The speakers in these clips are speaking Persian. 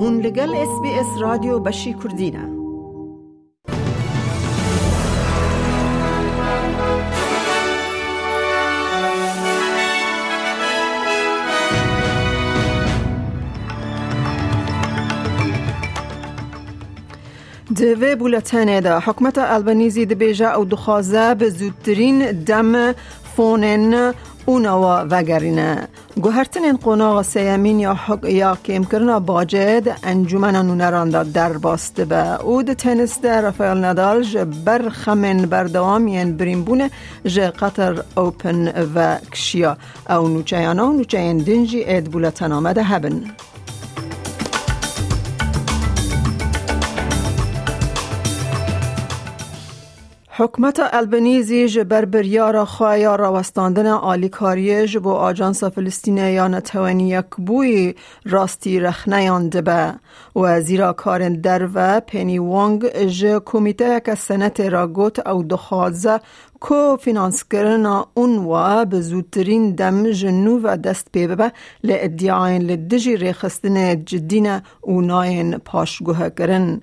Hûn li gel SBS Radyo beşê Kurdî ne. Di vê bultenê de hikûmeta Albanese dibêje ew dixwaze bi zûtirîn dem fonên UNRWA vegerîne. گوهرتن قناغ سیمین یا, حق یا کم کرنا باجد انجومن نونران در باسته به او ده تنس ده رفایل ندال جه بر خمن بردوام ین بونه جه قطر اوپن و کشیا. او نوچه و نوچه دنجی اید بولتن آمده هبن. حکمت البنیزی جبر بریار خوایا راوستاندن آلیکاری جبو آجانس فلسطینه یا نتوانی یک بوی راستی رخنیان دبه و زیرا کارن در و پینی وانگ ج کمیته که سنت را گوت او دخوازه کو فینانس کرنا اون و به زودترین دم جنو و دست پی ببه لعدیاین لدجی ریخستن جدین و ناین پاشگوه کرن.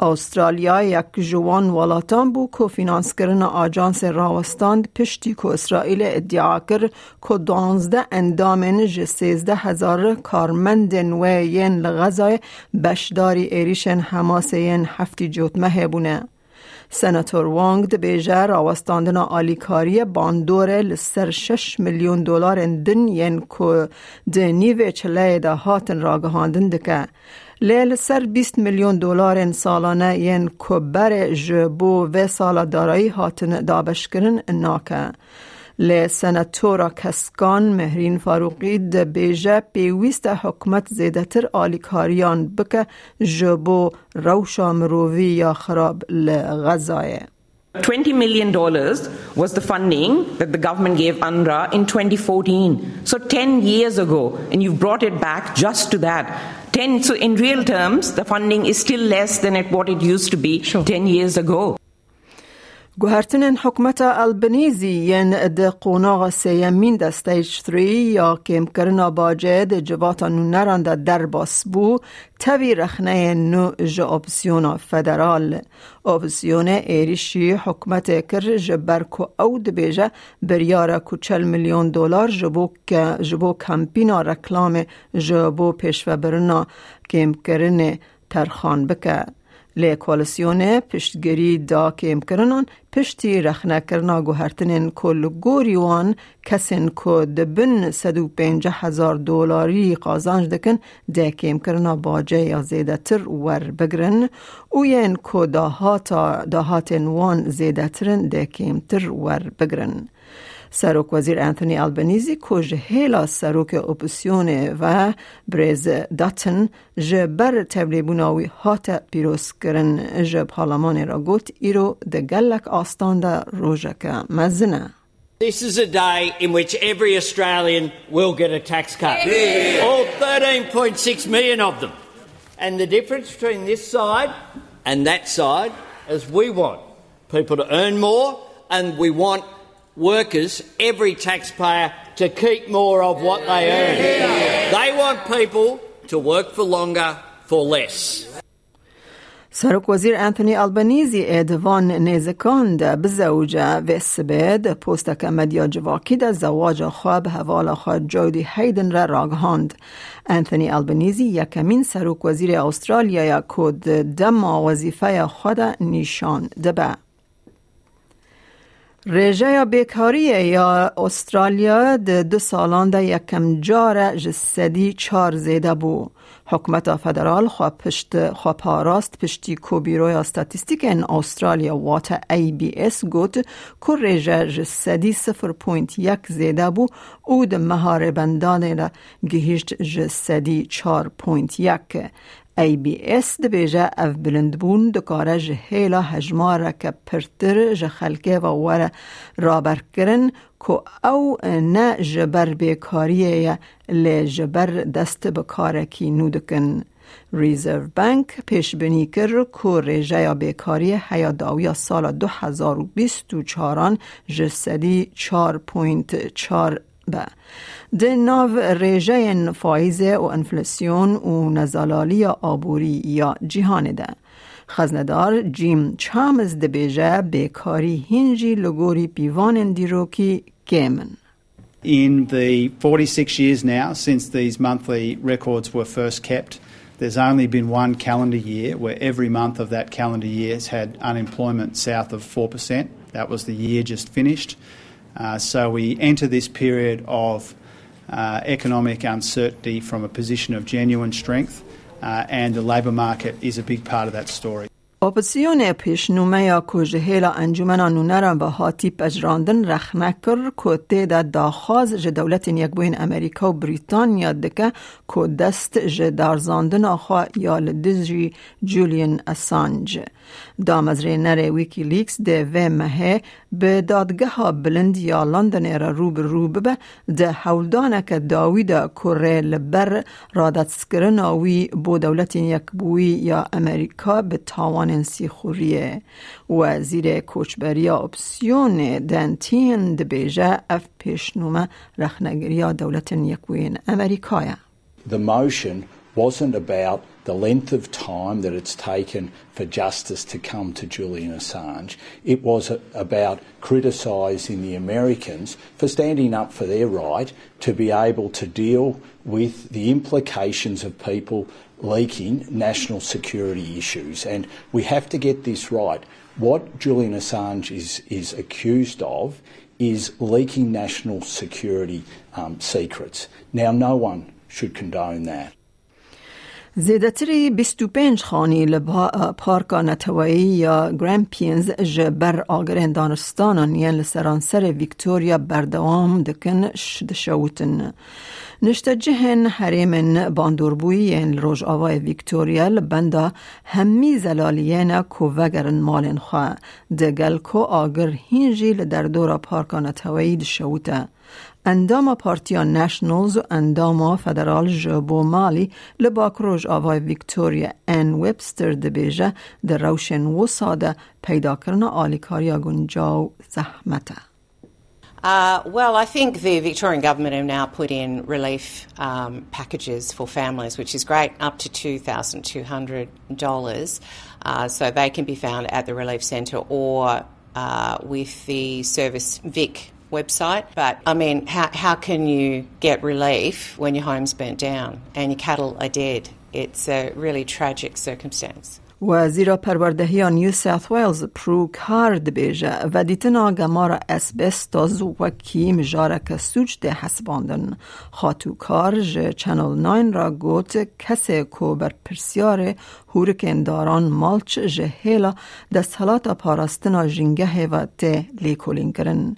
استرالیا یک جوان ولاتان بو که فینانس کرن آجانس راوستاند پشتی که اسرائیل ادعا کر که دانزده اندامن جه سیزده هزار کارمندن و ین لغزای بشداری ایریشن حماس ین هفتی جوت مه بونه. سناتور وانگ ده بیجه راوستاندن آلیکاری باندور لسر 6 میلیون دلار دن ین که ده نیو چله ده هاتن راگهاندن دکه. لیل سر 20 میلیون دلار سالانه ین کبر جبو و سال دارایی هاتن دابش کرن ناکه. لی سنتورا کسکان مهرین فاروقی ده بیجه پیویست حکمت زیده تر آلیکاریان بکه جبو روشا مرووی یا خراب لغزایه. $20 million was the funding that the government gave UNRWA in 2014. So 10 years ago, and you've brought it back just to that. 10, so in real terms, the funding is still less than it, what it used to be sure. 10 years ago. گوهرتنن حکمت البنیزی ین ده قوناغ سیمین ده ستیج 3 یا کم کرنا باجه ده جواتا نو در باس بو تاوی رخنه نو جا اپسیون فدرال. اپسیون ایریشی حکمت کر جبرکو او ده بیجه بریار کو میلیون دلار جبو, جبو کمپینا رکلام جبو پیشو برنا. کم کرن ترخان بکه. لی کوالسیون پشتگیری دا کم کرنان پشتی رخنه کرنا گوهرتنین کل گوری وان کسین که دبن سدو پینجه هزار دولاری قازانج دکن ده کم کرنا باجه یا زیده تر ور بگرن او ین که داهاتین وان زیده ترن ده کم تر ور بگرن. سروک وزیر انتونی البنیزی که هیلا سروک اپوسیون و بریز داتن جه بر تبلیبوناوی هات پیروز کرن جه پارلمان را گوت ایرو ده گلک آستان ده روژک مزنه This is a day in which every Australian will get a tax cut. Yeah. All 13.6 million of them. And the difference between this side and that side is we want people to earn more and we want workers, every taxpayer, to keep more of what they earn. They want people to work for longer for less. سرک وزیر انتونی البنیزی ادوان نیزکان ده بزوجه و سبید پوستک مدیا جواکی ده زواج خواب حوال خواه جودی هیدن را راگهاند. انتونی البنیزی یکمین سرک وزیر استرالیا یا کود دم وظیفه خود نشان دبه. رژه یا بیکاری یا استرالیا ده دو سالان ده یکم جار جسدی چار زیده بو. حکمت فدرال خواه پشت خواه پاراست پشتی کو بیروی استاتیستیک این استرالیا واتا ای بی اس گوت که رژه جسدی سفر پوینت یک زیده بو او ده مهار بندانه ده گهیشت جسدی چار پوینت یک. ای بی اس بیجه اف بلند بون دکاره جه هیلا هجماره که پرتر جه خلکه و وره رابر کرن که او نه جبر بیکاریه لی جبر دست بکاره کی نودکن. ریزرو بانک پیش بینی کرد که یا بیکاری هیا داویا سال 2024 جسدی 4.4 به ده ناو ریجه فایزه و انفلاسیون و نزالالی آبوری یا جهان ده خزندار جیم چامز دبیجه بیکاری هنجی لگوری پیوان دیروکی Gehrman. In the 46 years now since these monthly records were first kept, there's only been one calendar year where every month of that calendar year has had unemployment south of 4%. That was the year just finished. Uh, so we enter this period of uh, economic uncertainty from a position of genuine strength, uh, and the labour market is a big part of that story. اپسیون پیشنومه یا کجهیل انجمن نونرم به هاتی پجراندن رخنکر کته دا داخواز ج دولت یک بوین امریکا و بریتانیا دکه که دست ج دارزاندن آخوا یا لدزجی جولین اسانج دام از رینر ویکی لیکس ده و مهه به دادگه ها بلند یا لندن را رو به رو ده حولدانه که داوید کره لبر رادت سکرن آوی بو دولت یک بوی یا امریکا به تاوان انسی خوریه وزیر کوچبری اپسیون دنتین دبیجه اف پیشنومه رخنگری دولت یک بوین امریکایه. The motion wasn't about the length of time that it's taken for justice to come to Julian Assange. It was about criticising the Americans for standing up for their right to be able to deal with the implications of people leaking national security issues. And we have to get this right. What Julian Assange is, is accused of is leaking national security um, secrets. Now, no one should condone that. زیدتری 25 خانی لپارکا نتوایی یا گرامپینز جبر آگرین دانستانان یعن لسرانسر ویکتوریا بردوام دکن شدشوتن نشته جهن حریم باندوربوی یعن روژ آوای ویکتوریا لبندا همی زلالیین کو وگرن مالن خواه دگل کو آگر هینجی لدر دورا پارکا نتوایی دشوته اندام پارتیا نشنلز و اندام فدرال جبو مالی لباک روژ آوای ویکتوریا ان ویبستر دبیجه در روشن و ساده پیدا کرنا آلیکاریا گنجاو زحمته Uh, well, I think the Victorian government have now put in relief um, packages for families, which is great, up to $2,200. Uh, so they can be found at the Relief Centre or uh, with the Service Vic website. But I mean, how, how can you get relief when your home's burnt down and your cattle are dead? It's a really tragic circumstance. وزیر پروردهی نیو ساوت ویلز پرو کار دبیجه و دیتنا گمار اسبستاز وکی مجاره که سوچ ده حسباندن خاتو کار جه چنل ناین را گوت کسی کو بر پرسیار هورکن داران مالچ جه هیلا دست حالات پاراستنا جنگه و ته لیکولین کرن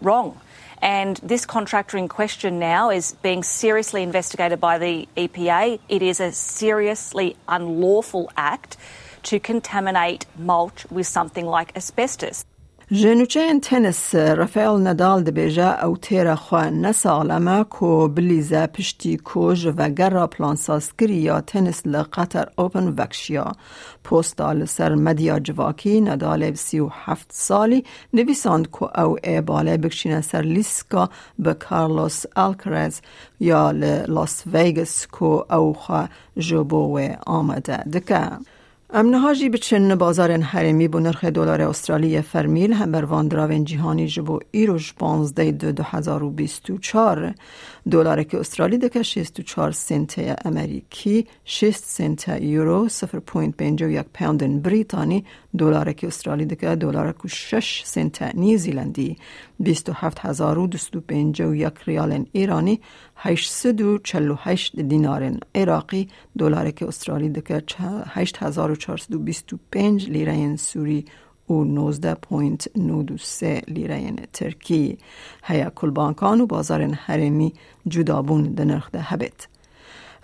wrong. And this contractor in question now is being seriously investigated by the EPA. It is a seriously unlawful act to contaminate mulch with something like asbestos. جنوچه تنس رافائل ندال دبیجه او تیر خواه نسالمه کو بلیزه پشتی کوژ و گر پلان سازگری یا تنس لقطر اوپن وکشیا. پوستال سر مدیا جواکی ندال سی و هفت سالی نویساند که او ای باله بکشینه سر لیسکا به کارلوس الکرز یا لاس ویگس که او خواه جبوه آمده. دکه. امنهاجی بچن بازار حرمی بو نرخ دلار استرالی فرمیل هم بر واندراون جهانی جبو ایروش 15 دو 2024 دلار که استرالی دکه 64 سنت امریکی 6 سنت یورو 0.51 پوند بریتانی دلار که استرالی دکه دلار که 6 سنت نیوزیلندی 27251 ریال ایرانی 848 دینار عراقی. دلار که استرالی دکه 8425 لیره سوری و 19.93 لیره ترکی. هیا کل بانکان و بازار حرمی جدابون ده نرخ ده هبت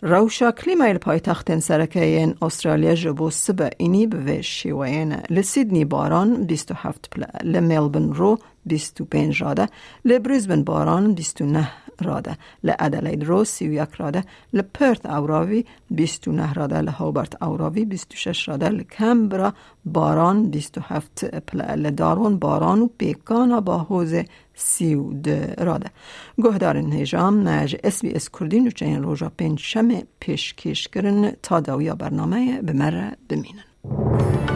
روشا کلیمایل پایتختن سرکین استرالیا جبو سبا اینی به شیوین لسیدنی باران 27 پلا لملبن رو 25 راده لبریزبن باران 29 راده لعدلید رو 31 راده لپرت اوراوی 29 راده لهوبرت اوراوی 26 راده لکمبرا باران 27 پلا لدارون باران و پیکانا با حوز سی و ده راده. گهدار نجام نج اس بی اس کردی نوچه این روژا پنج شم پیش کش کرن تا داویا برنامه بمره بمینن